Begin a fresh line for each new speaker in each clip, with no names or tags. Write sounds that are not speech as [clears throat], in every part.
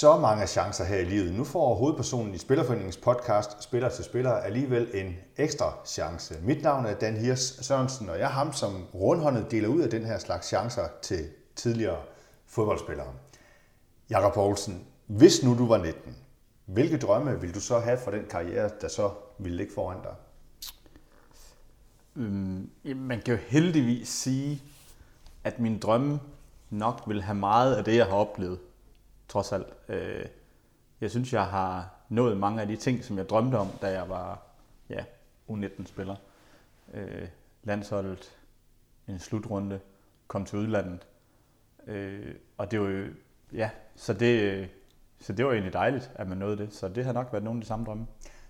så mange chancer her i livet. Nu får hovedpersonen i Spillerforeningens podcast Spiller til Spiller alligevel en ekstra chance. Mit navn er Dan Hirs Sørensen, og jeg er ham, som rundhåndet deler ud af den her slags chancer til tidligere fodboldspillere. Jakob Poulsen, hvis nu du var 19, hvilke drømme ville du så have for den karriere, der så ville ligge foran dig?
Øhm, man kan jo heldigvis sige, at min drømme nok vil have meget af det, jeg har oplevet, trods alt. Øh, jeg synes, jeg har nået mange af de ting, som jeg drømte om, da jeg var ja, U19-spiller. Øh, landsholdet, en slutrunde, kom til udlandet. Øh, og det var jo, ja, så det, så det var egentlig dejligt, at man nåede det. Så det har nok været nogle af de samme drømme.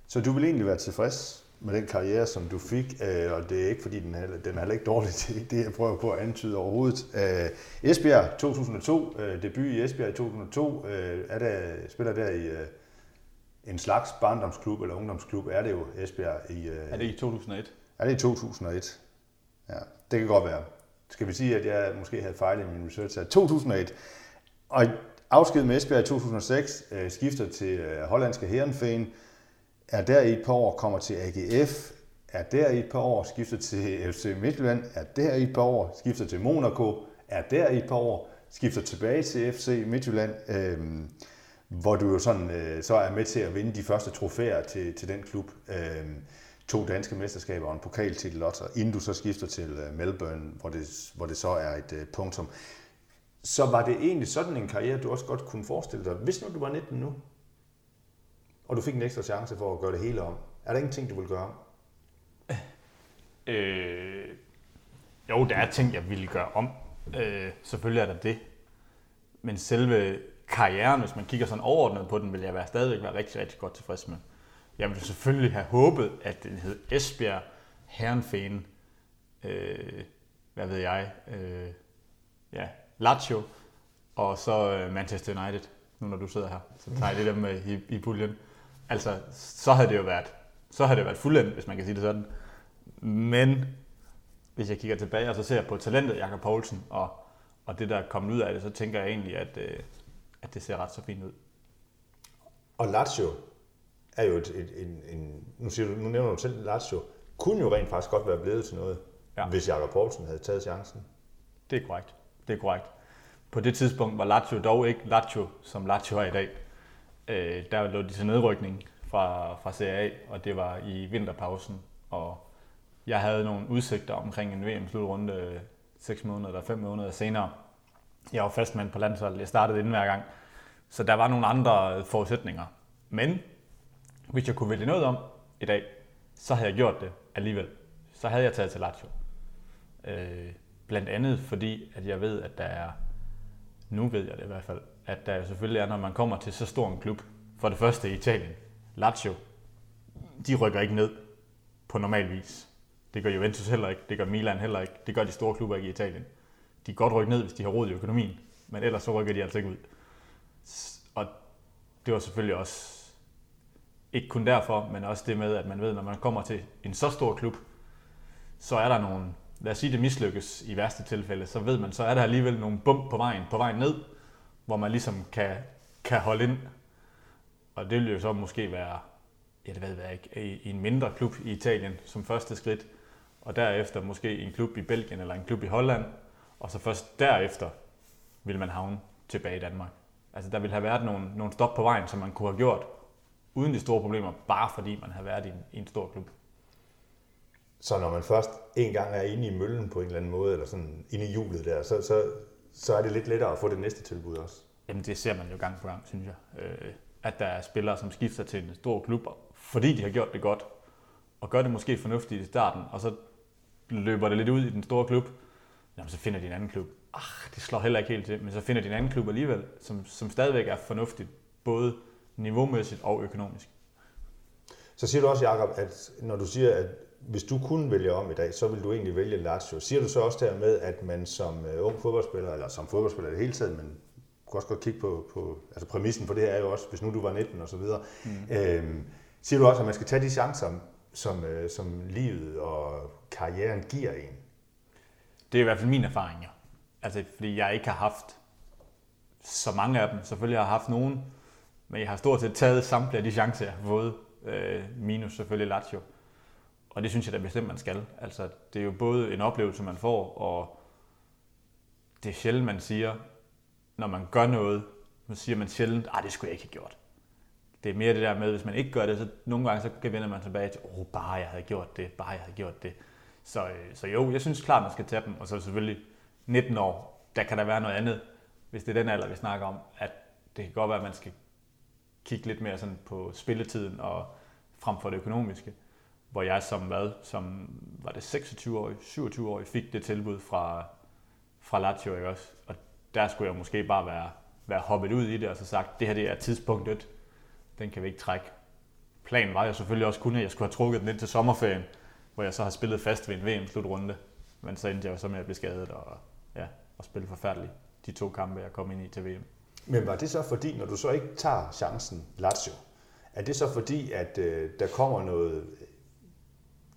Så du vil egentlig være tilfreds med den karriere, som du fik, øh, og det er ikke fordi, den er, den er heller ikke dårlig, [laughs] det er det, jeg prøver på at antyde overhovedet. Øh, Esbjerg 2002, øh, debut i Esbjerg i 2002, er der, spiller der i en slags barndomsklub eller ungdomsklub, er det jo Esbjerg i...
Er det i 2001?
Er det i 2001? Ja, det kan godt være. Skal vi sige, at jeg måske havde fejl i min research af 2001. Og afsked med Esbjerg i 2006, skifter til hollandske Herenveen, er der i et par år, kommer til AGF, er der i et par år, skifter til FC Midtjylland, er der i et par år, skifter til Monaco, er der i et par år, skifter tilbage til FC Midtjylland, øh, hvor du jo sådan, øh, så er med til at vinde de første trofæer til, til den klub. Øh, to danske mesterskaber og en pokaltitel også, inden du så skifter til øh, Melbourne, hvor det, hvor det så er et øh, punktum. Så var det egentlig sådan en karriere, du også godt kunne forestille dig, hvis nu du var 19 nu? Og du fik en ekstra chance for at gøre det hele om. Er der ingenting, du vil gøre om?
Øh, jo, der er ting, jeg ville gøre om. Øh, selvfølgelig er der det. Men selve karrieren, hvis man kigger sådan overordnet på den, vil jeg være stadigvæk være rigtig, rigtig godt tilfreds med. Jeg ville selvfølgelig have håbet, at den hed Esbjerg Herrenfæn, øh, hvad ved jeg, øh, ja, Lazio, og så øh, Manchester United, nu når du sidder her. Så tager jeg det der med i, i puljen. Altså, så havde det jo været, så havde det været fuldendt, hvis man kan sige det sådan. Men hvis jeg kigger tilbage, og så ser jeg på talentet Jakob Poulsen, og, og det, der er kommet ud af det, så tænker jeg egentlig, at, øh, at det ser ret så fint ud.
Og Lazio er jo et, et, en, en nu, siger du, nu nævner du selv Lazio, kunne jo rent faktisk godt være blevet til noget, ja. hvis Jakob Poulsen havde taget chancen.
Det er korrekt. Det er korrekt. På det tidspunkt var Lazio dog ikke Lazio, som Lazio er i dag øh, der lå de til nedrykning fra, fra Serie A, og det var i vinterpausen. Og jeg havde nogle udsigter omkring en VM-slutrunde 6 øh, måneder eller 5 måneder senere. Jeg var fastmand på landsholdet. Jeg startede inden hver gang. Så der var nogle andre forudsætninger. Men hvis jeg kunne vælge noget om i dag, så havde jeg gjort det alligevel. Så havde jeg taget til Lazio. Øh, blandt andet fordi, at jeg ved, at der er, nu ved jeg det i hvert fald, at der selvfølgelig er, når man kommer til så stor en klub, for det første i Italien, Lazio, de rykker ikke ned på normal vis. Det gør Juventus heller ikke, det gør Milan heller ikke, det gør de store klubber ikke i Italien. De kan godt rykke ned, hvis de har råd i økonomien, men ellers så rykker de altså ikke ud. Og det var selvfølgelig også ikke kun derfor, men også det med, at man ved, når man kommer til en så stor klub, så er der nogle, lad os sige det mislykkes i værste tilfælde, så ved man, så er der alligevel nogle bump på vejen, på vejen ned, hvor man ligesom kan, kan holde ind. Og det vil jo så måske være, ja det ved jeg ikke, i en mindre klub i Italien som første skridt, og derefter måske en klub i Belgien eller en klub i Holland, og så først derefter vil man havne tilbage i Danmark. Altså der vil have været nogle, nogle stop på vejen, som man kunne have gjort uden de store problemer, bare fordi man har været i en, i en stor klub.
Så når man først en gang er inde i møllen på en eller anden måde, eller sådan inde i hjulet der, så, så, så er det lidt lettere at få det næste tilbud også.
Jamen det ser man jo gang på gang, synes jeg. Øh, at der er spillere, som skifter til en stor klub, fordi de har gjort det godt, og gør det måske fornuftigt i starten, og så løber det lidt ud i den store klub, jamen så finder de en anden klub. Ah, det slår heller ikke helt til, men så finder de en anden klub alligevel, som, som stadigvæk er fornuftigt, både niveaumæssigt og økonomisk.
Så siger du også, Jacob, at når du siger, at hvis du kunne vælge om i dag, så vil du egentlig vælge Lazio. Siger du så også dermed, at man som øh, ung fodboldspiller, eller som fodboldspiller i det hele taget, men kan også godt kigge på, på altså præmissen for det her er jo også, hvis nu du var 19 og så videre, mm. øhm, siger du også, at man skal tage de chancer, som, øh, som livet og karrieren giver en?
Det er i hvert fald min erfaring, ja. Altså, fordi jeg ikke har haft så mange af dem. Selvfølgelig har jeg haft nogen, men jeg har stort set taget samtlige af de chancer, jeg har fået, øh, minus selvfølgelig Lazio. Og det synes jeg da bestemt, man skal. Altså, det er jo både en oplevelse, man får, og det er sjældent, man siger, når man gør noget, så siger man sjældent, at det skulle jeg ikke have gjort. Det er mere det der med, hvis man ikke gør det, så nogle gange så vender man tilbage til, åh, oh, bare jeg havde gjort det, bare jeg havde gjort det. Så, øh, så jo, jeg synes klart, man skal tage dem, og så selvfølgelig 19 år, der kan der være noget andet, hvis det er den alder, vi snakker om, at det kan godt være, at man skal kigge lidt mere sådan på spilletiden og frem for det økonomiske. Hvor jeg som hvad, som var det 26 år, 27 år, fik det tilbud fra, fra Lazio, ikke også? Og der skulle jeg måske bare være, være hoppet ud i det og så sagt, det her det er tidspunktet, den kan vi ikke trække. Planen var jo selvfølgelig også kun, at jeg skulle have trukket den ind til sommerferien, hvor jeg så har spillet fast ved en VM-slutrunde. Men så endte jeg jo så med at blive skadet og, ja, og spille forfærdeligt de to kampe, jeg kom ind i til VM.
Men var det så fordi, når du så ikke tager chancen Lazio, er det så fordi, at øh, der kommer noget,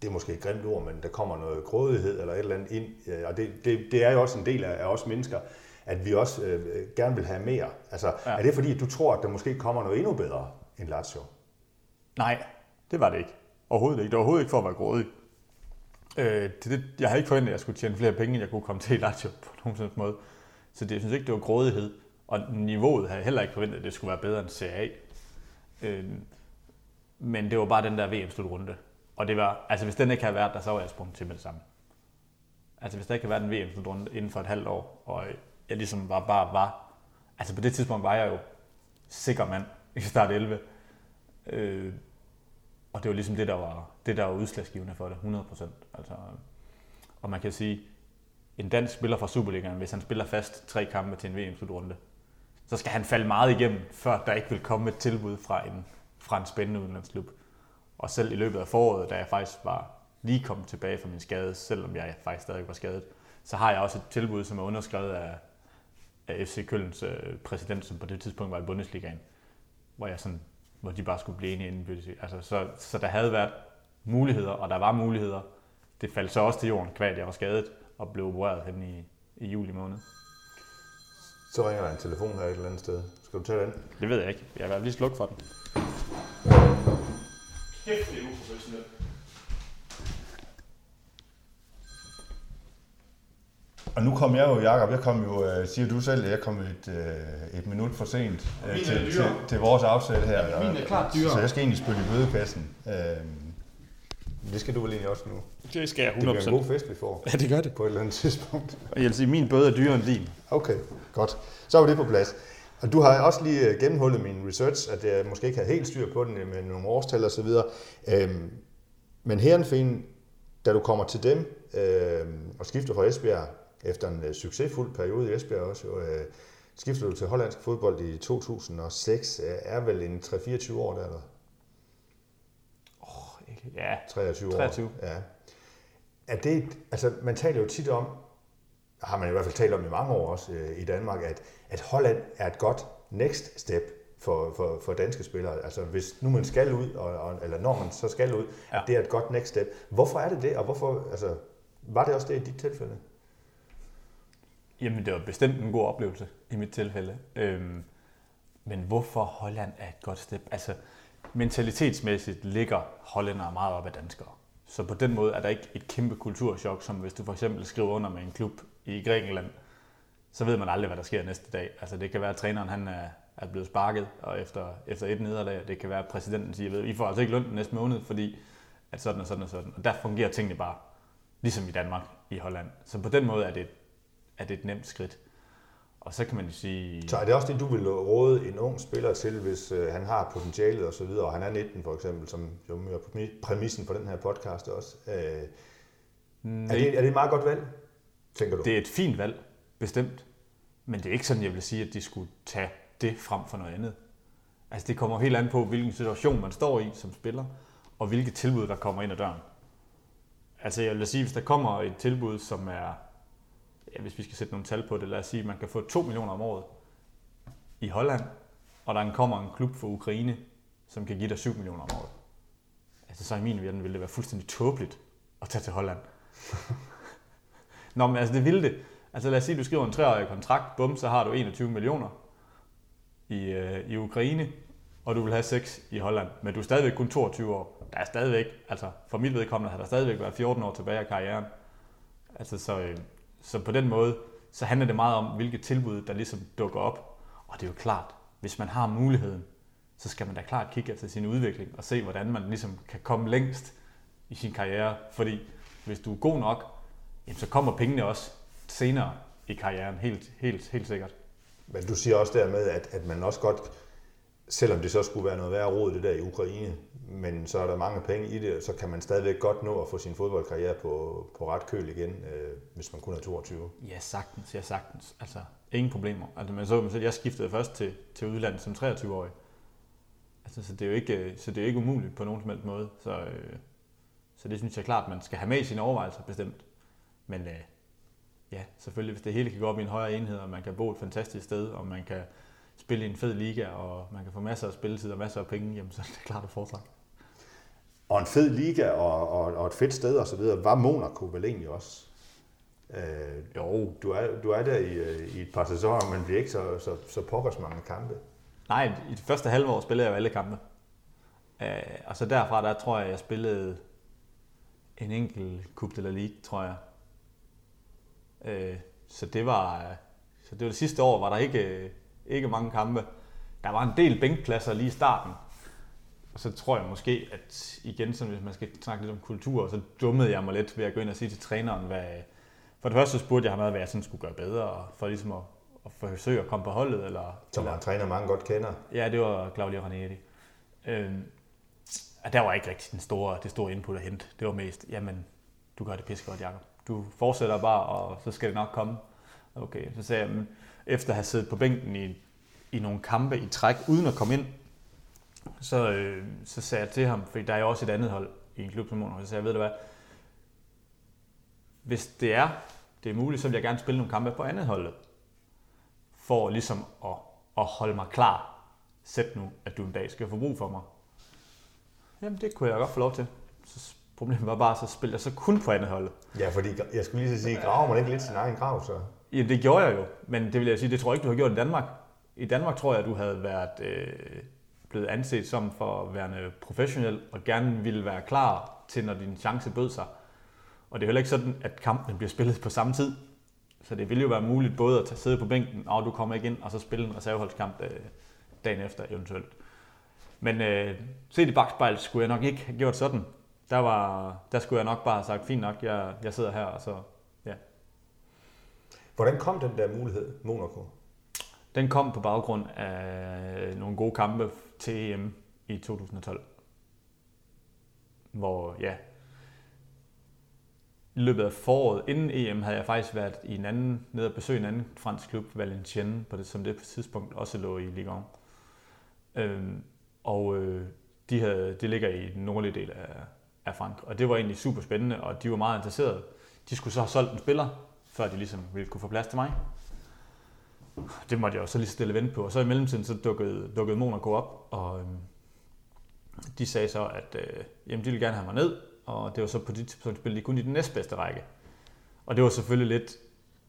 det er måske et grimt ord, men der kommer noget grådighed eller et eller andet ind, øh, og det, det, det er jo også en del af, af os mennesker, at vi også øh, gerne vil have mere. Altså, ja. er det fordi, at du tror, at der måske kommer noget endnu bedre end Lazio?
Nej, det var det ikke. Overhovedet ikke. Det var overhovedet ikke for at være grådig. Øh, det, det, jeg har ikke forventet, at jeg skulle tjene flere penge, end jeg kunne komme til i Lazio på nogen måde. Så det, jeg synes ikke, det var grådighed. Og niveauet havde jeg heller ikke forventet, at det skulle være bedre end CA. Øh, men det var bare den der VM-slutrunde. Og det var, altså hvis den ikke havde været der, så var jeg sprunget til med det samme. Altså hvis der ikke havde været en VM-slutrunde inden for et halvt år, og jeg ligesom var bare var, altså på det tidspunkt var jeg jo sikker mand i start 11. Øh, og det var ligesom det, der var, det, der var udslagsgivende for det, 100 procent. Altså, og man kan sige, en dansk spiller fra Superligaen, hvis han spiller fast tre kampe til en VM-slutrunde, så skal han falde meget igennem, før der ikke vil komme et tilbud fra en, fra en spændende udenlandsklub. Og selv i løbet af foråret, da jeg faktisk var lige kommet tilbage fra min skade, selvom jeg faktisk stadig var skadet, så har jeg også et tilbud, som er underskrevet af, af FC Kølens øh, præsident, som på det tidspunkt var i Bundesligaen, hvor jeg sådan, hvor de bare skulle blive enige inden. Altså, så, så der havde været muligheder, og der var muligheder. Det faldt så også til jorden, kvad jeg var skadet og blev opereret hen i, i juli måned.
Så ringer der en telefon her et eller andet sted. Skal du tage den?
Det ved jeg ikke. Jeg vil lige slukke for den. Kæft, det er uprofessionelt.
Og nu kom jeg jo, Jacob, jeg kom jo, øh, siger du selv, jeg kom et, øh, et minut for sent øh, til, til, til vores aftale her.
Min er klart dyrere.
Så jeg skal egentlig spille i bødekassen. Det skal du vel egentlig også nu?
Det skal jeg 100%. Det
bliver en god fest, vi får.
Ja, det gør det.
På et eller andet tidspunkt.
Og jeg vil sige, min bøde er dyrere end din.
Okay, godt. Så er det på plads. Og du har også lige gennemhullet min research, at jeg måske ikke havde helt styr på den med nogle årstal og så videre. Øhm, men Herrenfen, da du kommer til dem øhm, og skifter fra Esbjerg, efter en uh, succesfuld periode i Esbjerg også, jo, uh, skifter du til hollandsk fodbold i 2006, uh, er vel en 3-24 år der, eller?
Oh, ja,
23 år.
23.
Ja. Er det, altså man taler jo tit om, har man i hvert fald talt om i mange år også uh, i Danmark, at, at Holland er et godt next step for, for, for danske spillere. Altså hvis nu man skal ud, og, og, eller når man så skal ud, ja. det er et godt next step. Hvorfor er det det, og hvorfor, altså, var det også det i dit tilfælde?
Jamen, det var bestemt en god oplevelse i mit tilfælde. Øhm, men hvorfor Holland er et godt step? Altså, mentalitetsmæssigt ligger hollændere meget op af danskere. Så på den måde er der ikke et kæmpe kulturschok, som hvis du for eksempel skriver under med en klub i Grækenland, så ved man aldrig, hvad der sker næste dag. Altså det kan være, at træneren han er, er blevet sparket og efter, efter et nederlag. Det kan være, at præsidenten siger, at I får altså ikke løn næste måned, fordi at sådan og sådan og sådan. Og der fungerer tingene bare, ligesom i Danmark i Holland. Så på den måde er det er det et nemt skridt. Og så kan man jo sige...
Så er det også det, du vil råde en ung spiller til, hvis øh, han har potentialet og så videre, og han er 19 for eksempel, som jo er præmissen for den her podcast også. Øh, er, det, er det et meget godt valg, tænker du?
Det er et fint valg, bestemt. Men det er ikke sådan, jeg vil sige, at de skulle tage det frem for noget andet. Altså det kommer helt an på, hvilken situation man står i som spiller, og hvilke tilbud, der kommer ind ad døren. Altså jeg vil sige, hvis der kommer et tilbud, som er ja, hvis vi skal sætte nogle tal på det, lad os sige, at man kan få 2 millioner om året i Holland, og der kommer en klub for Ukraine, som kan give dig 7 millioner om året. Altså så i min verden ville det være fuldstændig tåbeligt at tage til Holland. [laughs] Nå, men altså det ville det. Altså lad os sige, at du skriver en treårig kontrakt, bum, så har du 21 millioner. i, øh, i Ukraine, og du vil have 6 i Holland, men du er stadigvæk kun 22 år. Der er stadigvæk, altså for mit vedkommende har der stadigvæk været 14 år tilbage af karrieren. Altså så, øh, så på den måde, så handler det meget om, hvilke tilbud, der ligesom dukker op. Og det er jo klart, hvis man har muligheden, så skal man da klart kigge efter sin udvikling og se, hvordan man ligesom kan komme længst i sin karriere. Fordi hvis du er god nok, jamen, så kommer pengene også senere i karrieren, helt, helt, helt sikkert.
Men du siger også dermed, at, at man også godt, selvom det så skulle være noget værre råd, det der i Ukraine, men så er der mange penge i det, så kan man stadigvæk godt nå at få sin fodboldkarriere på, på ret køl igen, øh, hvis man kun er 22.
Ja, sagtens, ja sagtens. Altså, ingen problemer. Altså, men så, jeg skiftede først til, til udlandet som 23-årig. Altså, så, det er jo ikke, øh, så det er jo ikke umuligt på nogen som helst måde. Så, øh, så det synes jeg klart, man skal have med i sine overvejelser bestemt. Men øh, ja, selvfølgelig, hvis det hele kan gå op i en højere enhed, og man kan bo et fantastisk sted, og man kan spille i en fed liga, og man kan få masser af spilletid og masser af penge, jamen så er det klart at foretrække.
Og en fed liga og, og, og et fedt sted og så videre, var Monaco vel egentlig også? Øh, jo. Du er, du er der i, øh, i et par sæsoner, men bliver ikke så, så, så pokkers mange kampe.
Nej, i det første halve år spillede jeg jo alle kampe. Øh, og så derfra, der tror jeg, jeg spillede en enkelt Coupe de la Ligue, tror jeg. Øh, så det var så det var det sidste år, var der ikke, ikke mange kampe. Der var en del bænkpladser lige i starten. Og så tror jeg måske, at igen, sådan, hvis man skal snakke lidt om kultur, så dummede jeg mig lidt ved at gå ind og sige til træneren, hvad, for det første spurgte jeg ham, hvad jeg sådan skulle gøre bedre, for ligesom at, at forsøge at komme på holdet. Eller,
Som
eller,
en træner, mange godt kender.
Ja, det var Claudio Ranieri. Øhm, der var ikke rigtig den store, det store input at hente. Det var mest, jamen, du gør det pisse godt, Jacob. Du fortsætter bare, og så skal det nok komme. Okay, så sagde jeg, efter at have siddet på bænken i, i nogle kampe i træk, uden at komme ind, så, øh, så sagde jeg til ham, fordi der er jo også et andet hold i en klub som Monaco, så sagde jeg, ved du hvad, hvis det er, det er muligt, så vil jeg gerne spille nogle kampe på andet holdet, for ligesom at, at holde mig klar. Sæt nu, at du en dag skal få brug for mig. Jamen, det kunne jeg godt få lov til. Så problemet var bare, så spille jeg så kun på andet holdet.
Ja, fordi jeg skulle lige så sige, graver man ikke lidt sin egen grav, så?
Ja, det gjorde jeg jo, men det vil jeg sige, det tror jeg ikke, du har gjort i Danmark. I Danmark tror jeg, du havde været øh, blevet anset som for at være professionel, og gerne ville være klar til, når din chance bød sig. Og det er heller ikke sådan, at kampen bliver spillet på samme tid. Så det ville jo være muligt både at tage sidde på bænken, og du kommer ikke ind, og så spille en reserveholdskamp øh, dagen efter eventuelt. Men øh, set i bagspejl skulle jeg nok ikke have gjort sådan. Der, var, der skulle jeg nok bare have sagt, fint nok, jeg, jeg sidder her, og så ja.
Hvordan kom den der mulighed, Monaco?
Den kom på baggrund af nogle gode kampe til EM i 2012. Hvor, ja, i løbet af foråret, inden EM, havde jeg faktisk været i en anden, nede og besøge en anden fransk klub, Valenciennes, på det, som det på tidspunkt også lå i Ligue 1. Øhm, og øh, de, havde, det ligger i den nordlige del af, af Frank. og det var egentlig super spændende, og de var meget interesserede. De skulle så have solgt en spiller, før de ligesom ville kunne få plads til mig. Det måtte jeg jo så lige stille vente på, og så i mellemtiden så dukkede, dukkede Monaco op, og øhm, de sagde så, at øh, jamen, de ville gerne have mig ned, og det var så på det tidspunkt spillede de kun i den næstbedste række. Og det var selvfølgelig lidt,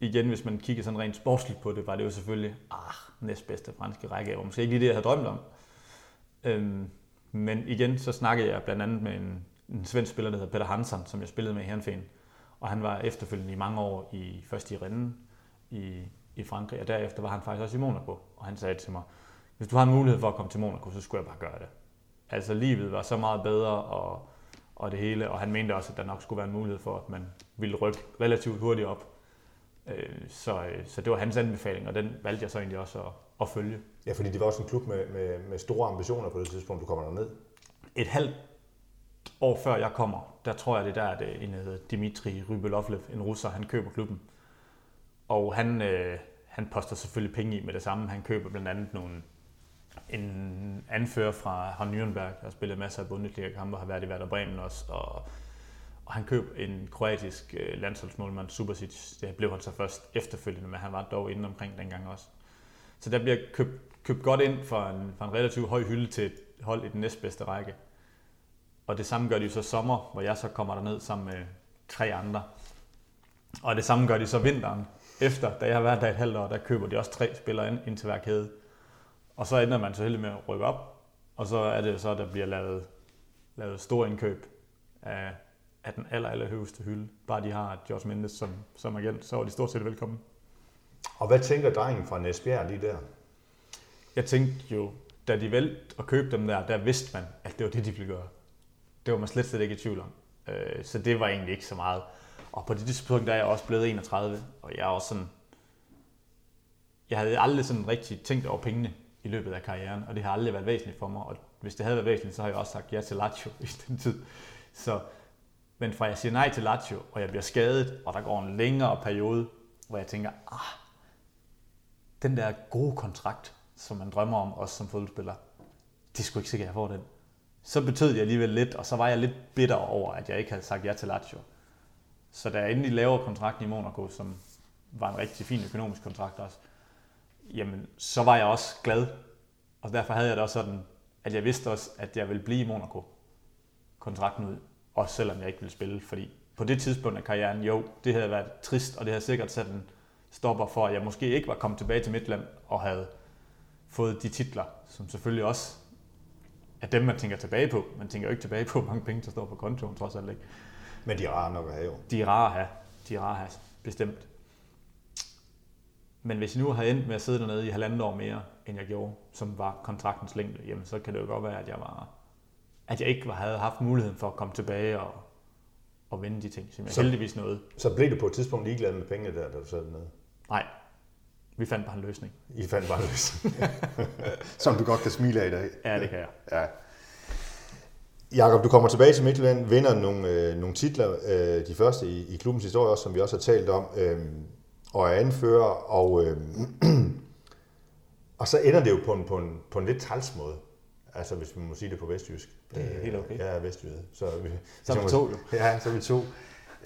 igen hvis man kigger sådan rent sportsligt på det, var det jo selvfølgelig, ah, næstbedste franske række, var måske ikke lige det, jeg havde drømt om. Øhm, men igen, så snakkede jeg blandt andet med en, en svensk spiller, der hedder Peter Hansen, som jeg spillede med i Herrenfeen. Og han var efterfølgende i mange år, i, først i Rennes i, i Frankrig, og derefter var han faktisk også i Monaco. Og han sagde til mig, hvis du har en mulighed for at komme til Monaco, så skulle jeg bare gøre det. Altså livet var så meget bedre, og, og det hele, og han mente også, at der nok skulle være en mulighed for, at man ville rykke relativt hurtigt op. Øh, så, øh, så det var hans anbefaling, og den valgte jeg så egentlig også at, at følge.
Ja, fordi det var også en klub med, med, med store ambitioner på det tidspunkt, du kommer derned.
Et halvt år før jeg kommer, der tror jeg, det der, at en hedder Dimitri Rybelovlev, en russer, han køber klubben. Og han, øh, han poster selvfølgelig penge i med det samme. Han køber blandt andet nogle, en anfører fra Han Nürnberg, der har spillet masser af Bundesliga-kampe, har været i Werder Bremen også, og, og han køb en kroatisk øh, landsholdsmålmand, Subasic. Det blev han så først efterfølgende, men han var dog inde omkring dengang også. Så der bliver købt, købt godt ind for en, for en relativt høj hylde til et hold i den næstbedste række. Og det samme gør de så sommer, hvor jeg så kommer der ned sammen med tre andre. Og det samme gør de så vinteren. Efter, da jeg har været der et halvt år, der køber de også tre spillere ind, ind til hver kæde. Og så ender man så heldig med at rykke op, og så er det så, der bliver lavet, lavet store indkøb af, af den aller, aller højeste hylde. Bare de har George Mendes som, som agent, så er de stort set velkommen.
Og hvad tænker drengen fra Næsbjerg lige der?
Jeg tænkte jo, da de valgte at købe dem der, der vidste man, at det var det, de ville gøre. Det var man slet, slet ikke i tvivl om. Øh, så det var egentlig ikke så meget. Og på det tidspunkt der er jeg også blevet 31, og jeg er også sådan... Jeg havde aldrig sådan rigtig tænkt over pengene i løbet af karrieren, og det har aldrig været væsentligt for mig. Og hvis det havde været væsentligt, så har jeg også sagt ja til Lazio [laughs] i den tid. Så, men fra jeg siger nej til Lazio, og jeg bliver skadet, og der går en længere periode, hvor jeg tænker, ah, den der gode kontrakt, som man drømmer om, også som fodboldspiller, det skulle ikke sikkert, at jeg får den. Så betød det alligevel lidt, og så var jeg lidt bitter over, at jeg ikke havde sagt ja til Lazio. Så da jeg endelig laver kontrakten i Monaco, som var en rigtig fin økonomisk kontrakt også, jamen så var jeg også glad. Og derfor havde jeg det også sådan, at jeg vidste også, at jeg ville blive i Monaco kontrakten ud, også selvom jeg ikke ville spille, fordi på det tidspunkt af karrieren, jo, det havde været trist, og det havde sikkert sat en stopper for, at jeg måske ikke var kommet tilbage til Midtland og havde fået de titler, som selvfølgelig også er dem, man tænker tilbage på. Man tænker jo ikke tilbage på, hvor mange penge, der står på kontoen, trods alt ikke.
Men de er rare nok at have jo.
De er rare at have. De er rare at have, bestemt. Men hvis jeg nu havde endt med at sidde dernede i halvandet år mere, end jeg gjorde, som var kontraktens længde, jamen så kan det jo godt være, at jeg var at jeg ikke havde haft muligheden for at komme tilbage og, og vende de ting, som jeg så, heldigvis nåede.
Så blev du på et tidspunkt ligeglad med pengene der, da du sad dernede?
Nej, vi fandt bare en løsning.
I fandt bare en løsning. [laughs] Som du godt kan smile af i dag.
Ja, det kan jeg.
Ja. Jakob, du kommer tilbage til Midtjylland, vinder nogle, øh, nogle titler, øh, de første i, i klubbens historie også, som vi også har talt om, øh, og er anfører, og, øh, [clears throat] og så ender det jo på en, på en, på en lidt træls måde. Altså, hvis vi må sige det på vestjysk.
Det er helt okay.
Jeg er vestjyde.
Så, vi, så er vi [laughs] to jo.
Ja, så er vi to.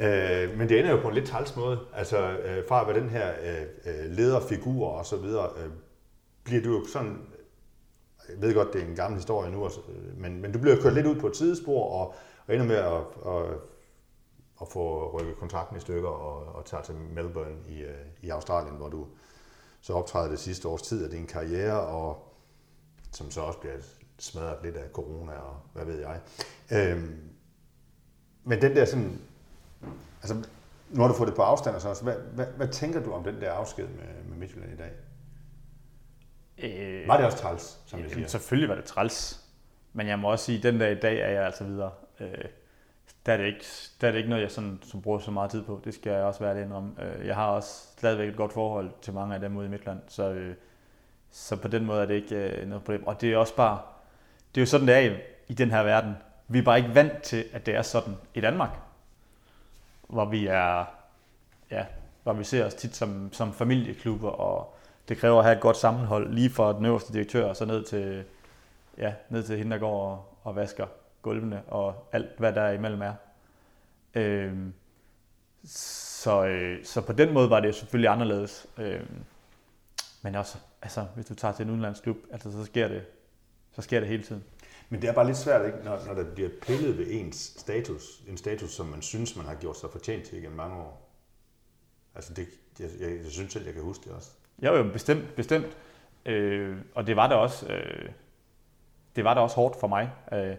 Øh, men det ender jo på en lidt træls måde. Altså, øh, fra at være den her øh, øh, lederfigur og så videre, øh, bliver du jo sådan, jeg ved godt, det er en gammel historie nu, altså, øh, men, men du bliver kørt lidt ud på et sidespor og, og ender med at, at, at få rykket kontrakten i stykker og, og tager til Melbourne i, øh, i Australien, hvor du så optræder det sidste års tid af din karriere, og som så også bliver smadret lidt af corona og hvad ved jeg. Øhm, men den der sådan Altså, når du får det på afstand, så hvad, hvad, hvad tænker du om den der afsked med, med Midtjylland i dag? Øh, var det også træls, som jeg siger?
Selvfølgelig var det træls. Men jeg må også sige, at den dag i dag er jeg altså videre. Øh, der, er det ikke, der er det ikke noget, jeg sådan, som bruger så meget tid på. Det skal jeg også være det om. Øh, jeg har også stadigvæk et godt forhold til mange af dem ude i Midtland. Så, øh, så på den måde er det ikke øh, noget problem. Og det er også bare, det er jo sådan, det er i, i den her verden. Vi er bare ikke vant til, at det er sådan i Danmark hvor vi er, ja, hvor vi ser os tit som, som familieklubber, og det kræver at have et godt sammenhold, lige fra den øverste direktør, og så ned til, ja, ned til hende, der går og, og vasker gulvene, og alt, hvad der imellem er. Øhm, så, øh, så på den måde var det selvfølgelig anderledes. Øhm, men også, altså, hvis du tager til en udenlandsklub, altså, så sker det, så sker det hele tiden.
Men det er bare lidt svært, ikke? Når, når der bliver pillet ved ens status, en status, som man synes, man har gjort sig fortjent til igennem mange år. Altså, det, jeg, jeg, jeg synes selv, jeg kan huske det også.
Ja, jo, bestemt, bestemt. Øh, og det var da også, øh, det var da også hårdt for mig. Øh,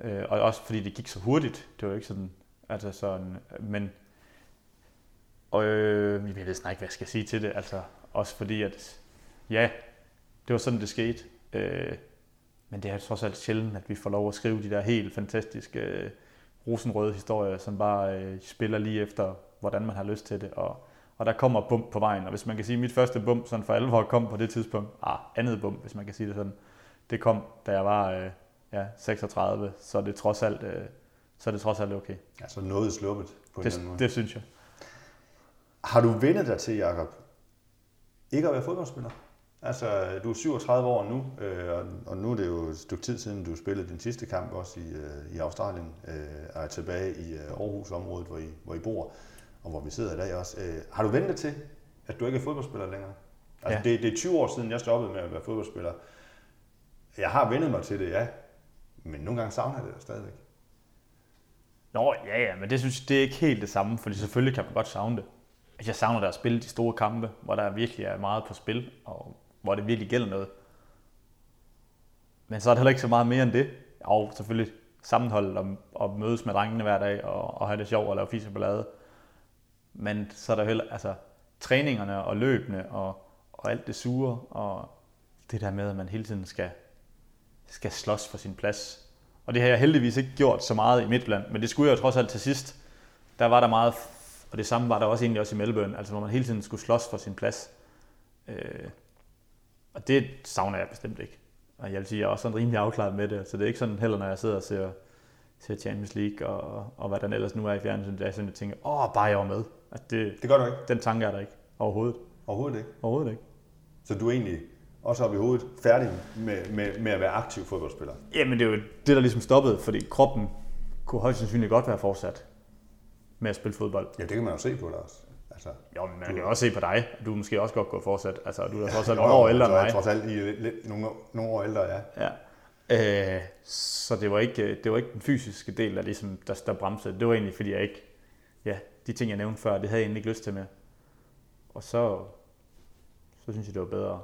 øh, og også fordi det gik så hurtigt. Det var ikke sådan, altså sådan, men, og øh, jeg ved snart ikke, hvad jeg skal sige til det. Altså, også fordi, at ja, det var sådan, det skete. Øh, men det er trods alt sjældent, at vi får lov at skrive de der helt fantastiske øh, rosenrøde historier, som bare øh, spiller lige efter, hvordan man har lyst til det. Og, og der kommer bump på vejen, og hvis man kan sige, at mit første bump sådan for alvor kom på det tidspunkt, ah, andet bump, hvis man kan sige det sådan, det kom, da jeg var øh, ja, 36, så er det trods alt, øh, så er det trods alt okay.
Ja, så noget sluppet på
det, en måde. Det synes jeg.
Har du vendt dig til, Jacob, ikke at være fodboldspiller? Altså, du er 37 år nu, øh, og nu er det jo et stykke tid siden, du spillede din sidste kamp også i, øh, i Australien, øh, og er tilbage i øh, Aarhus-området, hvor I, hvor I bor, og hvor vi sidder i dag også. Øh, har du ventet til, at du ikke er fodboldspiller længere? Altså, ja. det, det er 20 år siden, jeg stoppede med at være fodboldspiller. Jeg har vendet mig til det, ja, men nogle gange savner jeg det stadigvæk.
Nå, ja, ja, men det synes jeg, det er ikke helt det samme, fordi selvfølgelig kan man godt savne det. Jeg savner da at spille de store kampe, hvor der virkelig er meget på spil, og hvor det virkelig gælder noget. Men så er der heller ikke så meget mere end det. Og selvfølgelig sammenholdet og, og mødes med drengene hver dag og, og have det sjovt og lave fisse ballade. Men så er der heller, altså træningerne og løbende og, og alt det sure og det der med, at man hele tiden skal, skal slås for sin plads. Og det har jeg heldigvis ikke gjort så meget i Midtland, men det skulle jeg jo trods alt til sidst. Der var der meget, og det samme var der også egentlig også i Melbourne, altså hvor man hele tiden skulle slås for sin plads. Øh, og det savner jeg bestemt ikke. Og jeg vil sige, jeg er også sådan rimelig afklaret med det, så det er ikke sådan heller, når jeg sidder og ser, ser Champions League og, og hvad der ellers nu er i fjernsynet, der er sådan, jeg tænker, åh, bare jeg var med. At det,
Det gør du ikke.
den tanke er der ikke overhovedet.
Overhovedet ikke.
Overhovedet ikke.
Så du er egentlig også oppe i hovedet færdig med, med, med at være aktiv fodboldspiller.
Jamen det er jo det, der ligesom stoppede, fordi kroppen kunne højst sandsynligt godt være fortsat med at spille fodbold.
Ja, det kan man jo se på dig også. Altså,
Jo, men man kan jo også se på dig, at du måske også godt gå fortsat. Altså, du er trods alt nogle år ældre
så
end
er
mig.
jeg trods alt i lidt, nogle, nogle år ældre, ja.
Ja. Øh, så det var, ikke, øh, det var ikke den fysiske del, der, ligesom, der, der bremsede. Det var egentlig, fordi jeg ikke... Ja, de ting, jeg nævnte før, det havde jeg egentlig ikke lyst til mere. Og så, så synes jeg, det var bedre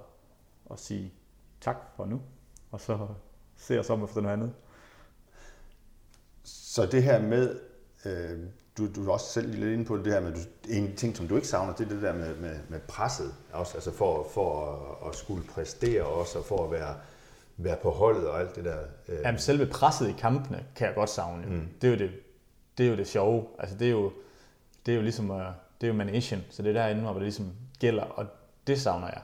at sige tak for nu. Og så se os om efter noget andet.
Så det her med, øh, du, du er også selv lidt inde på det her med, du, en ting, som du ikke savner, det er det der med, med, med presset, også, altså for, for at, at skulle præstere også, og for at være, være på holdet og alt det der. Øh.
Jamen, selve presset i kampene kan jeg godt savne. Mm. Det, er jo det, det er jo det sjove. Altså, det er jo, det er jo ligesom, uh, det er jo manation, så det er derinde, hvor det ligesom gælder, og det savner jeg.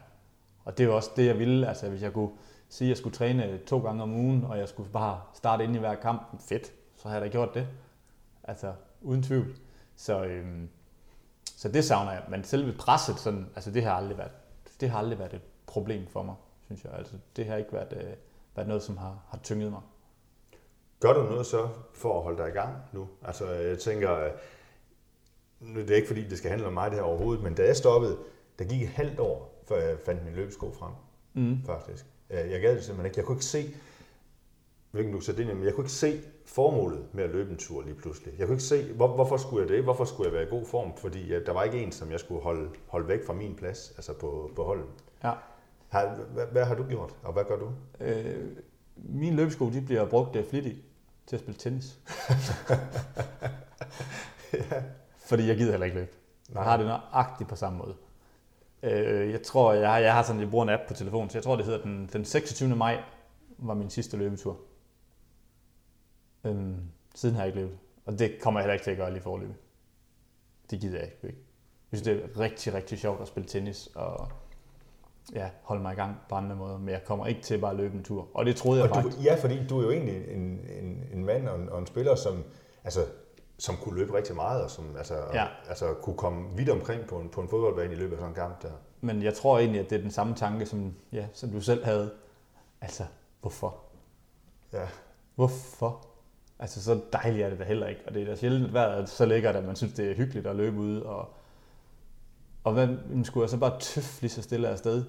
Og det er jo også det, jeg ville, altså hvis jeg kunne sige, at jeg skulle træne to gange om ugen, og jeg skulle bare starte ind i hver kamp, fedt, så havde jeg da gjort det. Altså, uden tvivl. Så, øhm, så det savner jeg. Men selve presset, sådan, altså det har aldrig været, det har aldrig været et problem for mig, synes jeg. Altså, det har ikke været, øh, været noget, som har, har tynget mig.
Gør du noget så for at holde dig i gang nu? Altså, jeg tænker, øh, nu er det ikke fordi, det skal handle om mig det her overhovedet, men da jeg stoppede, der gik et halvt år, før jeg fandt min løbesko frem,
Mm.
faktisk. Øh, Jeg gad det simpelthen ikke. Jeg kunne ikke se, hvilken du sætter ind i, men jeg kunne ikke se formålet med at løbe en tur lige pludselig. Jeg kunne ikke se, hvor, hvorfor skulle jeg det? Hvorfor skulle jeg være i god form? Fordi der var ikke en, som jeg skulle holde, holde væk fra min plads, altså på, på holdet.
Ja.
Har, hvad, hvad har du gjort, og hvad gør du?
Øh, mine løbesko, de bliver brugt øh, flittigt til at spille tennis. [laughs] Fordi jeg gider heller ikke løbe. Jeg har det nøjagtigt på samme måde. Øh, jeg tror, jeg har, jeg har sådan, jeg bruger en app på telefonen, så jeg tror, det hedder den, den 26. maj var min sidste løbetur. Øhm, siden har jeg ikke løbet. Og det kommer jeg heller ikke til at gøre lige forløbet. Det gider jeg ikke. Jeg synes, det er rigtig, rigtig sjovt at spille tennis og ja, holde mig i gang på andre måder. Men jeg kommer ikke til bare at løbe en tur. Og det troede jeg
Og du,
faktisk.
ja, fordi du er jo egentlig en, en, en mand og en, og en spiller, som, altså, som kunne løbe rigtig meget, og som altså,
Ja.
altså, kunne komme vidt omkring på en, på en fodboldbane i løbet af sådan en kamp der.
Men jeg tror egentlig, at det er den samme tanke, som, ja, som du selv havde. Altså, hvorfor?
Ja.
Hvorfor? Altså, så dejligt er det da heller ikke. Og det er da sjældent været så lækkert, at man synes, det er hyggeligt at løbe ud. Og, og hvad, skulle jeg så bare tøffe lige så stille afsted?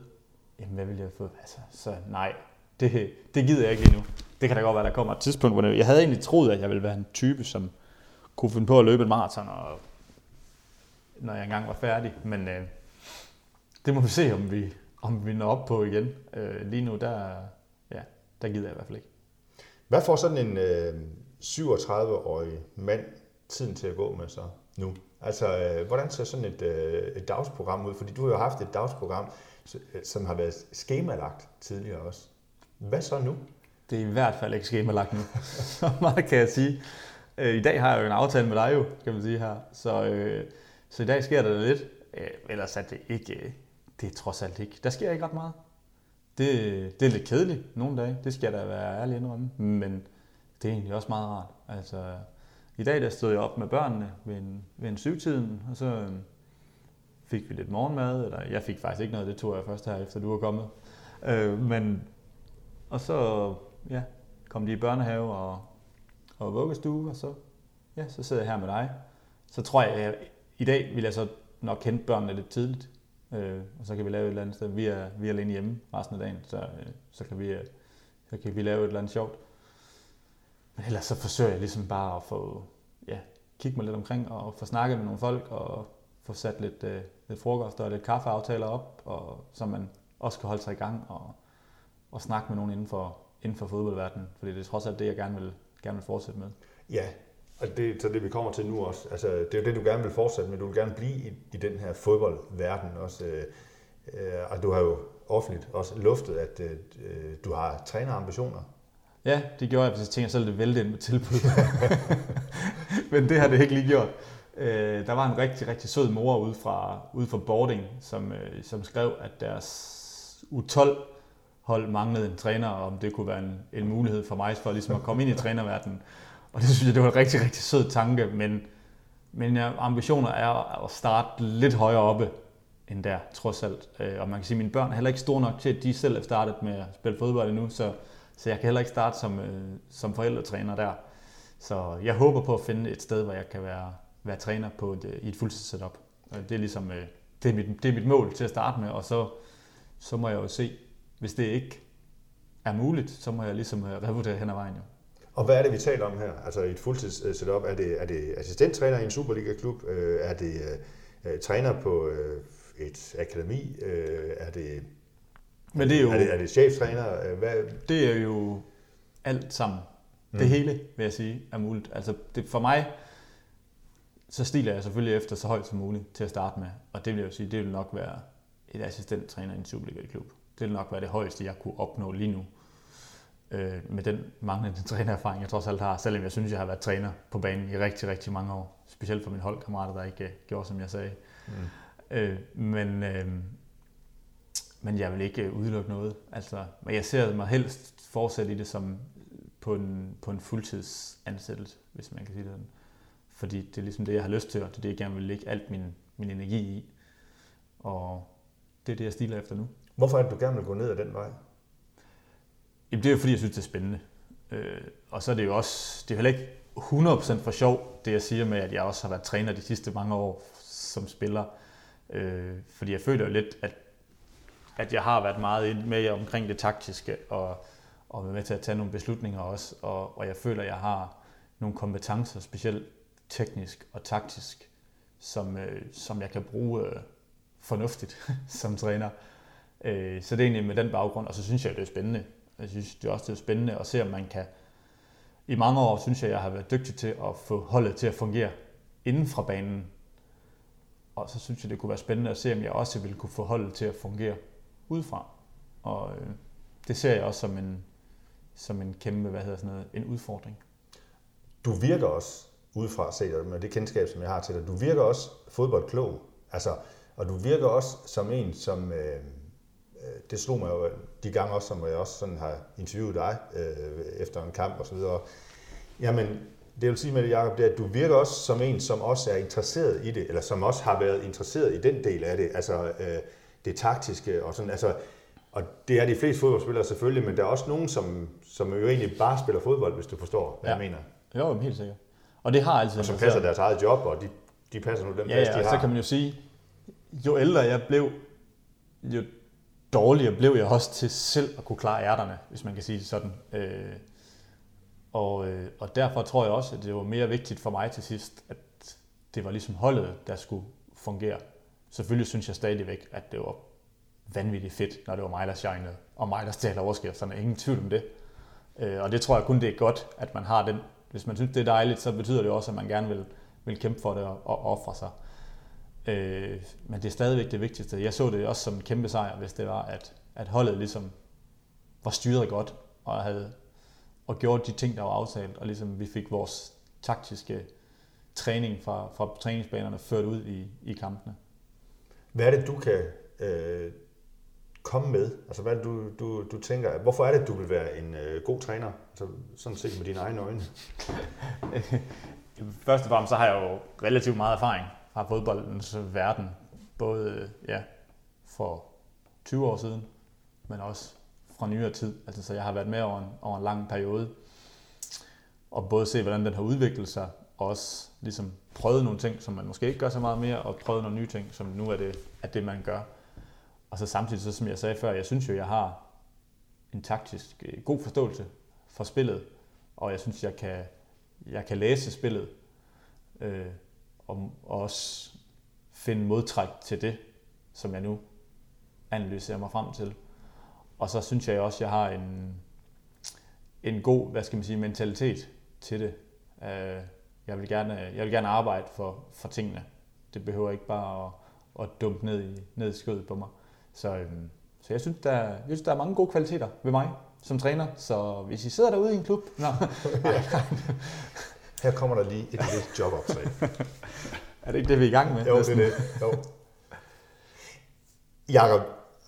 Jamen, hvad ville jeg få? Altså, så nej, det, det gider jeg ikke lige nu. Det kan da godt være, der kommer et tidspunkt, hvor jeg havde egentlig troet, at jeg ville være en type, som kunne finde på at løbe en maraton, og, når jeg engang var færdig. Men øh, det må vi se, om vi, om vi når op på igen. Øh, lige nu, der, ja, der gider jeg i hvert fald ikke.
Hvad får sådan en øh, 37-årig mand tiden til at gå med så nu? Altså, øh, hvordan ser sådan et, øh, et dagsprogram ud? Fordi du har jo haft et dagsprogram, øh, som har været skemalagt tidligere også. Hvad så nu?
Det er i hvert fald ikke skemalagt nu. [laughs] så meget kan jeg sige. Øh, I dag har jeg jo en aftale med dig jo, kan man sige her. Så, øh, så i dag sker der lidt. Øh, ellers er det ikke, øh, det er trods alt ikke. Der sker ikke ret meget. Det, det er lidt kedeligt nogle dage, det skal jeg da være ærlig indrømme. Men det er egentlig også meget rart. Altså, i dag der stod jeg op med børnene ved en, ved en syvtiden, og så øh, fik vi lidt morgenmad. Eller jeg fik faktisk ikke noget, det tog jeg først her, efter du var kommet. Øh, men, og så ja, kom de i børnehave og, og vuggestue, og så, ja, så sidder jeg her med dig. Så tror jeg, at i dag vil jeg så nok kende børnene lidt tidligt, øh, og så kan vi lave et eller andet sted. Vi er, vi er alene hjemme resten af dagen, så, øh, så, kan vi, øh, så kan vi lave et eller andet sjovt. Men ellers så forsøger jeg ligesom bare at få, ja, kigge mig lidt omkring og få snakket med nogle folk og få sat lidt, øh, lidt frokost og lidt kaffeaftaler op, og, så man også kan holde sig i gang og, og snakke med nogen inden for, inden for fodboldverdenen, fordi det er trods alt det, jeg gerne vil, gerne vil fortsætte med.
Ja, og det er så det, vi kommer til nu også. Altså, det er jo det, du gerne vil fortsætte med. Du vil gerne blive i, i den her fodboldverden også. Øh, øh, og du har jo offentligt også luftet, at øh, du har trænerambitioner.
Ja, det gjorde jeg, hvis jeg tænker selv, det vælte ind med tilbud. [laughs] Men det har det ikke lige gjort. Øh, der var en rigtig, rigtig sød mor ude fra, ude fra boarding, som, øh, som skrev, at deres U12 hold manglede en træner, og om det kunne være en, en mulighed for mig for ligesom at komme ind i trænerverdenen. Og det synes jeg, det var en rigtig, rigtig sød tanke, men, men ambitioner er at starte lidt højere oppe end der, trods alt. Øh, og man kan sige, at mine børn er heller ikke store nok til, at de selv er startet med at spille fodbold endnu, så, så jeg kan heller ikke starte som, øh, som forældretræner der. Så jeg håber på at finde et sted, hvor jeg kan være, være træner på et, øh, i et fuldtidssetup. Det er ligesom øh, det er, mit, det er mit mål til at starte med, og så, så må jeg jo se, hvis det ikke er muligt, så må jeg ligesom øh, revurdere hen ad vejen jo.
Og hvad er det, vi taler om her? Altså et fuldtids-setup, er det, er det assistenttræner i en Superliga-klub? Øh, er det uh, træner på uh, et akademi? Uh, er det, men det er, jo, er det, er det cheftræner? Hvad?
Det er jo alt sammen. Mm. Det hele, vil jeg sige, er muligt. Altså det, for mig, så stiler jeg selvfølgelig efter så højt som muligt til at starte med. Og det vil jeg jo sige, det vil nok være et assistenttræner i en Superliga-klub. Det vil nok være det højeste, jeg kunne opnå lige nu øh, med den manglende [laughs] trænererfaring, jeg trods alt har, selvom jeg synes, jeg har været træner på banen i rigtig, rigtig mange år. Specielt for mine holdkammerater, der ikke uh, gjorde, som jeg sagde. Mm. Øh, men, øh, men jeg vil ikke udelukke noget. Altså, men jeg ser mig helst fortsætte i det som på en, på en fuldtidsansættelse, hvis man kan sige det sådan. Fordi det er ligesom det, jeg har lyst til, og det er det, jeg gerne vil lægge alt min, min energi i. Og det er det, jeg stiler efter nu.
Hvorfor er det, du gerne vil gå ned ad den vej?
Jamen, det er jo fordi, jeg synes, det er spændende. Øh, og så er det jo også, det er heller ikke 100% for sjov, det jeg siger med, at jeg også har været træner de sidste mange år som spiller. Øh, fordi jeg føler jo lidt, at, at jeg har været meget med omkring det taktiske, og, og været med til at tage nogle beslutninger også. Og, og jeg føler, at jeg har nogle kompetencer, specielt teknisk og taktisk, som, øh, som jeg kan bruge øh, fornuftigt [laughs] som træner. Øh, så det er egentlig med den baggrund, og så synes jeg, at det er spændende. Jeg synes det er også det er spændende at se, om man kan... I mange år synes jeg, jeg har været dygtig til at få holdet til at fungere inden fra banen. Og så synes jeg, det kunne være spændende at se, om jeg også ville kunne få holdet til at fungere udefra. Og øh, det ser jeg også som en, som en kæmpe, hvad hedder sådan noget, en udfordring.
Du virker også udefra set, med det kendskab, som jeg har til dig, du virker også fodboldklog. Altså, og du virker også som en, som, øh, øh det slog mig jo de gange også, som jeg også sådan har interviewet dig øh, efter en kamp osv. Jamen, det vil sige med det, Jacob, det er, at du virker også som en, som også er interesseret i det, eller som også har været interesseret i den del af det, altså øh, det taktiske og sådan, altså, og det er de fleste fodboldspillere selvfølgelig, men der er også nogen, som, som jo egentlig bare spiller fodbold, hvis du forstår, hvad ja. jeg mener.
Jo, helt sikkert. Og det har altid
Og som passer deres eget job, og de, de passer nu dem
ja, bedst, ja, de har. så kan man jo sige, jo ældre jeg blev, jo dårligere blev jeg også til selv at kunne klare ærterne, hvis man kan sige det sådan. Øh, og, øh, og derfor tror jeg også, at det var mere vigtigt for mig til sidst, at det var ligesom holdet, der skulle fungere. Selvfølgelig synes jeg stadigvæk, at det var vanvittigt fedt, når det var mig, der shinede, og mig, der stjal overskrifterne. Ingen tvivl om det. Øh, og det tror jeg kun, det er godt, at man har den. Hvis man synes, det er dejligt, så betyder det også, at man gerne vil, vil kæmpe for det og, og ofre sig. Øh, men det er stadigvæk det vigtigste. Jeg så det også som en kæmpe sejr, hvis det var, at, at holdet ligesom var styret godt og havde og gjort de ting, der var aftalt, og ligesom vi fik vores taktiske træning fra, fra træningsbanerne ført ud i, i kampene.
Hvad er det, du kan øh, komme med? Altså, hvad er det, du, du, du tænker, hvorfor er det, du vil være en øh, god træner? Altså, sådan set med dine egne øjne. [laughs]
Først og fremmest så har jeg jo relativt meget erfaring fra fodboldens verden, både øh, ja, for 20 år siden, men også fra nyere tid. Altså, så jeg har været med over en, over en lang periode, og både se, hvordan den har udviklet sig, også ligesom prøvet nogle ting, som man måske ikke gør så meget mere, og prøvet nogle nye ting, som nu er det, er det man gør. Og så samtidig, så som jeg sagde før, jeg synes jo, jeg har en taktisk øh, god forståelse for spillet, og jeg synes, jeg kan, jeg kan læse spillet, øh, og også finde modtræk til det, som jeg nu analyserer mig frem til. Og så synes jeg også, jeg har en, en god, hvad skal man sige, mentalitet til det. Øh, jeg vil gerne, jeg vil gerne arbejde for, for tingene. Det behøver ikke bare at, at dumpe ned i, ned i skødet på mig. Så, øhm, så jeg, synes, der, jeg synes, der er mange gode kvaliteter ved mig som træner. Så hvis I sidder derude i en klub... Nå, [laughs] [laughs]
Her kommer der lige et lille jobopslag. [laughs]
er det ikke det, vi er i gang med?
Jo, det er det. Jo. Jakob,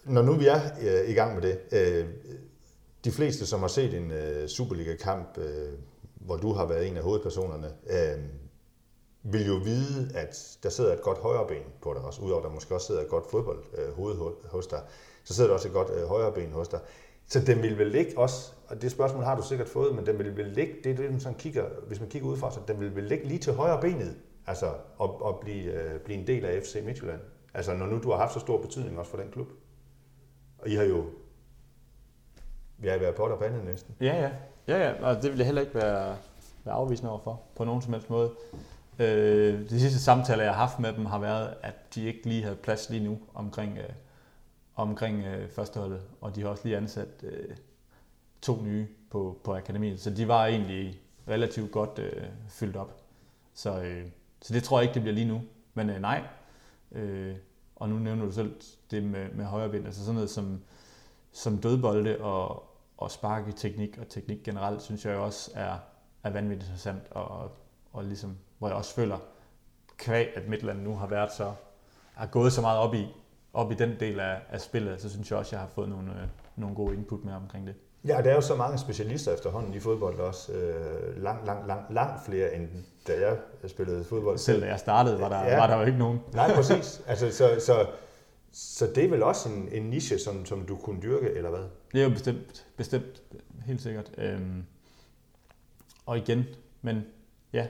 når nu vi er øh, i gang med det, øh, de fleste, som har set en øh, Superliga-kamp, øh, hvor du har været en af hovedpersonerne, øh, vil jo vide, at der sidder et godt højreben på dig også, udover at der måske også sidder et godt fodboldhoved øh, hos dig, så sidder der også et godt øh, højreben hos dig. Så den vil vel ligge også, og det spørgsmål har du sikkert fået, men den vil vel ligge, det er det, man sådan kigger, hvis man kigger udefra, så den vil vel ligge lige til højre benet, altså at, at blive, øh, blive en del af FC Midtjylland. Altså når nu du har haft så stor betydning også for den klub. Og I har jo vi har været på der bandet næsten.
Ja, ja. Ja, ja. Og det vil jeg heller ikke være, være afvisende overfor på nogen som helst måde. Øh, de sidste samtaler, jeg har haft med dem, har været, at de ikke lige havde plads lige nu omkring, øh, omkring øh, førsteholdet, og de har også lige ansat øh, to nye på, på akademiet, så de var egentlig relativt godt øh, fyldt op. Så, øh, så det tror jeg ikke, det bliver lige nu. Men øh, nej, øh, og nu nævner du selv det med, med højrebind, altså sådan noget som, som dødbolde og, og spark i teknik, og teknik generelt, synes jeg også er, er vanvittigt interessant, og, og ligesom, hvor jeg også føler, kvæg, at Midtland nu har været så, har gået så meget op i, op i den del af, af spillet, så synes jeg også, jeg har fået nogle, øh, nogle gode input med omkring det.
Ja, der er jo så mange specialister efterhånden i fodbold også. Øh, langt, langt, langt, langt flere end da jeg spillede fodbold.
Selv da jeg startede, var der, ja. var der jo ikke nogen.
Nej, præcis. Altså, så, så, så det er vel også en, en niche, som, som du kunne dyrke, eller hvad?
Det er jo bestemt, bestemt helt sikkert. Øhm, og igen, men ja,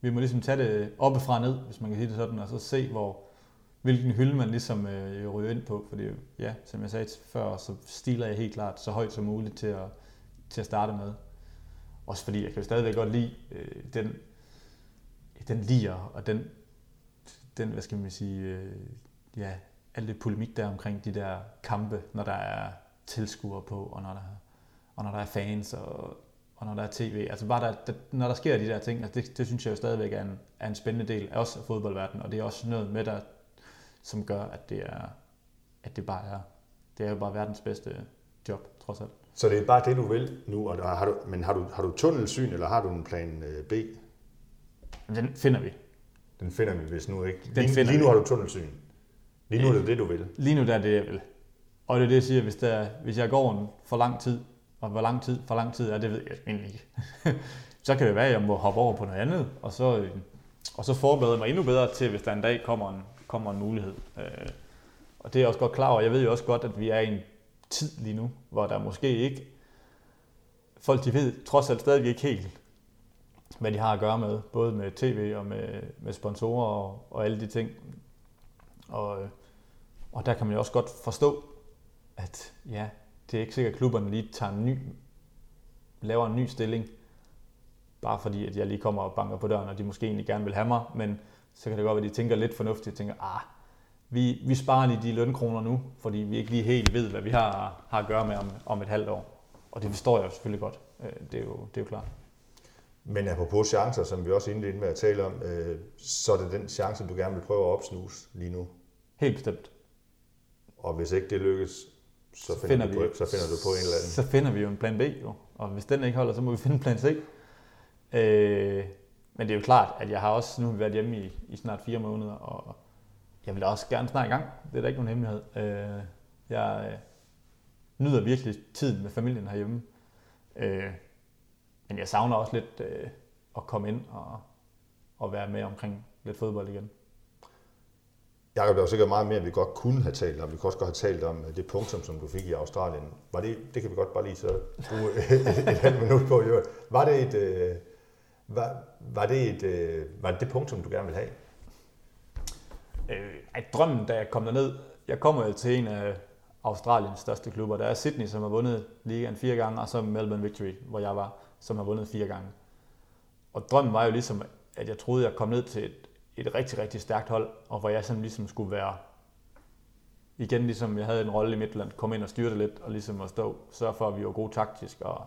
vi må ligesom tage det oppefra ned, hvis man kan sige det sådan, og så se, hvor, hvilken hylde man ligesom øh, ryger ind på. Fordi ja, som jeg sagde før, så stiler jeg helt klart så højt som muligt til at, til at starte med. Også fordi jeg kan jo stadigvæk godt lide øh, den, den lier og den, den, hvad skal man sige, øh, ja, alt det polemik der omkring de der kampe, når der er tilskuere på, og når der, og når der er fans, og, og når der er tv. Altså bare der, der, når der sker de der ting, altså det, det synes jeg jo stadigvæk er en, er en spændende del af også af fodboldverdenen, og det er også noget med, der, som gør, at det er, at det bare er, det er jo bare verdens bedste job, trods alt.
Så det er bare det, du vil nu, og har du, men har du, har du tunnelsyn, eller har du en plan øh, B?
Den finder vi.
Den finder vi, hvis nu ikke. Den lige, lige nu har du tunnelsyn. Lige nu er det det, du vil.
Lige nu der er det, jeg vil. Og det er det, jeg siger, hvis, der, hvis jeg går en for lang tid, og hvor lang tid for lang tid er, det ved jeg egentlig ikke. [laughs] så kan det være, at jeg må hoppe over på noget andet, og så, øh, og så forberede mig endnu bedre til, hvis der en dag kommer en, kommer en mulighed. Øh, og det er jeg også godt klar over. Jeg ved jo også godt, at vi er i en tid lige nu, hvor der måske ikke... Folk de ved trods alt stadig ikke helt, hvad de har at gøre med, både med tv og med, med sponsorer og, og alle de ting. Og, øh, og der kan man jo også godt forstå, at ja, det er ikke sikkert, at klubberne lige tager en ny, laver en ny stilling, bare fordi at jeg lige kommer og banker på døren, og de måske egentlig gerne vil have mig, men så kan det godt være, at de tænker lidt fornuftigt, og tænker, ah, vi, vi sparer lige de lønkroner nu, fordi vi ikke lige helt ved, hvad vi har, har at gøre med om, om et halvt år. Og det forstår jeg jo selvfølgelig godt. Øh, det er jo, det er jo klart.
Men apropos chancer, som vi også indledte med at tale om, øh, så er det den chance, du gerne vil prøve at opsnuse lige nu?
Helt bestemt.
Og hvis ikke det lykkes, så, så, finder, vi, på, så finder du på en eller anden.
Så finder vi jo en plan B, jo. og hvis den ikke holder, så må vi [laughs] finde plan C. Øh, men det er jo klart, at jeg har også nu været hjemme i, i snart fire måneder, og jeg vil også gerne snart i gang. Det er da ikke nogen hemmelighed. Øh, jeg øh, nyder virkelig tiden med familien herhjemme. Øh, men jeg savner også lidt øh, at komme ind og, og være med omkring lidt fodbold igen.
Jakob, der var sikkert meget mere, vi godt kunne have talt om. Vi kunne også godt have talt om øh, det punktum, som du fik i Australien. Var det, det kan vi godt bare lige så bruge [laughs] et, et halvt minut på. Var det et, øh, var, var, det et, øh, var det det punktum, du gerne vil have?
Øh, at drømmen, da jeg kom derned, jeg kommer jo til en af Australiens største klubber. Der er Sydney, som har vundet ligaen fire gange, og så Melbourne Victory, hvor jeg var, som har vundet fire gange. Og drømmen var jo ligesom, at jeg troede, at jeg kom ned til et, et rigtig, rigtig stærkt hold, og hvor jeg sådan ligesom skulle være igen ligesom jeg havde en rolle i Midtland, komme ind og styre det lidt, og ligesom at stå, sørge for, at vi var gode taktisk, og,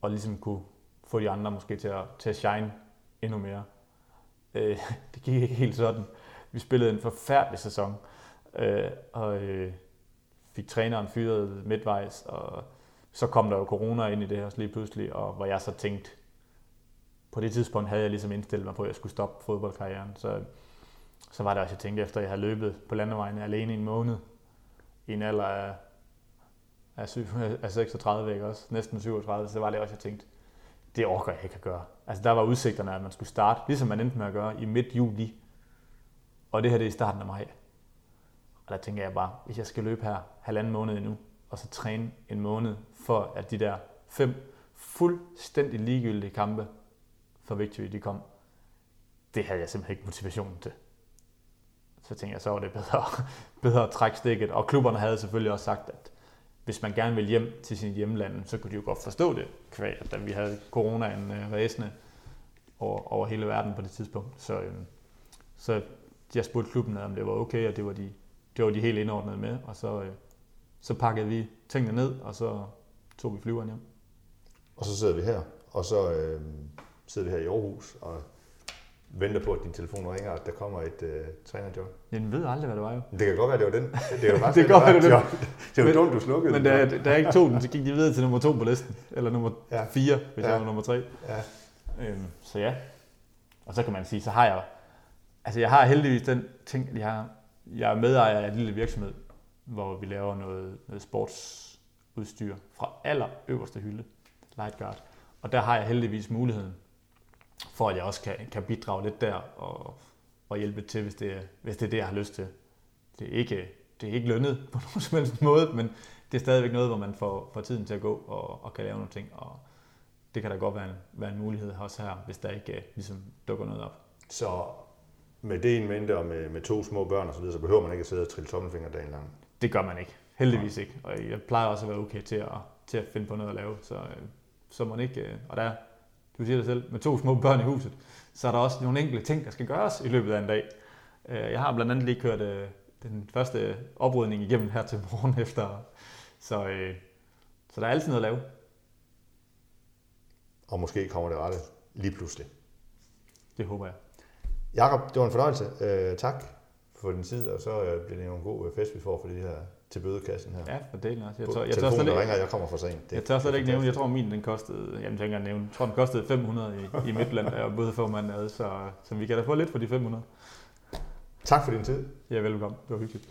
og ligesom kunne få de andre måske til at, til at shine endnu mere. Øh, [laughs] det gik ikke helt sådan. Vi spillede en forfærdelig sæson, øh, og øh, fik træneren fyret midtvejs, og så kom der jo corona ind i det her lige pludselig, og hvor jeg så tænkte, på det tidspunkt havde jeg ligesom indstillet mig på, at jeg skulle stoppe fodboldkarrieren. Så, så var det også, jeg tænkte, efter jeg havde løbet på landevejen alene i en måned, i en alder af, af, [laughs] af 36, ikke også? næsten 37, så var det også, jeg tænkte, det orker jeg ikke at gøre. Altså der var udsigterne, at man skulle starte, ligesom man endte med at gøre, i midt juli. Og det her det er i starten af maj. Og der tænker jeg bare, hvis jeg skal løbe her halvanden måned endnu, og så træne en måned for, at de der fem fuldstændig ligegyldige kampe for Victory, de kom, det havde jeg simpelthen ikke motivation til. Så tænkte jeg, så var det bedre, [laughs] bedre at trække stikket. Og klubberne havde selvfølgelig også sagt, at hvis man gerne vil hjem til sin hjemland, så kunne de jo godt forstå det, kvæg, at vi havde coronaen øh, ræsende over, over hele verden på det tidspunkt. Så, øh, så jeg spurgte klubben, om det var okay, og det var de, det var de helt indordnede med. Og så, øh, så pakkede vi tingene ned, og så tog vi flyveren hjem.
Og så sidder vi her, og så øh, sidder vi her i Aarhus, og venter på, at din telefon ringer, at der kommer et uh, trænerjob.
Jeg ved aldrig, hvad det var jo.
Det kan godt være, det var den.
Det, var [laughs] faktisk, det, det, det,
det, det var dumt, du slukkede
Men da, da jeg ikke tog den, så gik de videre til nummer to på listen. Eller nummer ja. fire, hvis ja. jeg var nummer tre. Ja. Øhm, så ja. Og så kan man sige, så har jeg... Altså jeg har heldigvis den ting, at jeg, har, jeg er medejer af en lille virksomhed, hvor vi laver noget, noget sportsudstyr fra aller øverste hylde, Lightguard. Og der har jeg heldigvis muligheden for at jeg også kan, kan bidrage lidt der og, og hjælpe til, hvis det, hvis det er det, jeg har lyst til. Det er ikke, det er ikke lønnet [laughs] på nogen som helst måde, men det er stadigvæk noget, hvor man får, får tiden til at gå og, og kan lave nogle ting. Og det kan da godt være en, være en mulighed også her, hvis der ikke ligesom dukker noget op.
Så med det en mente og med, med to små børn og så så behøver man ikke at sidde og trille tommelfinger dagen lang?
Det gør man ikke. Heldigvis ikke. Og jeg plejer også at være okay til at, til at finde på noget at lave. Så, så man ikke, og der du siger det selv, med to små børn i huset, så er der også nogle enkelte ting, der skal gøres i løbet af en dag. Øh, jeg har blandt andet lige kørt øh, den første oprydning igennem her til morgen [laughs] efter, så, øh, så der er altid noget at lave.
Og måske kommer det rette lige pludselig.
Det håber jeg.
Jakob, det var en fornøjelse. Tak for din tid, og så bliver det en god fest, vi får for det her til bødekassen her.
Ja, for delen også. Jeg
tør, jeg tør slet ikke, ringer, jeg kommer for sent.
Det, jeg tør slet ikke nævne, jeg tror min den kostede, jamen tænker jeg nævne, jeg tror den kostede 500 i, i Midtland, var både for ad, så, så vi kan da få lidt for de 500.
Tak for din tid.
Ja, velkommen. Det var hyggeligt.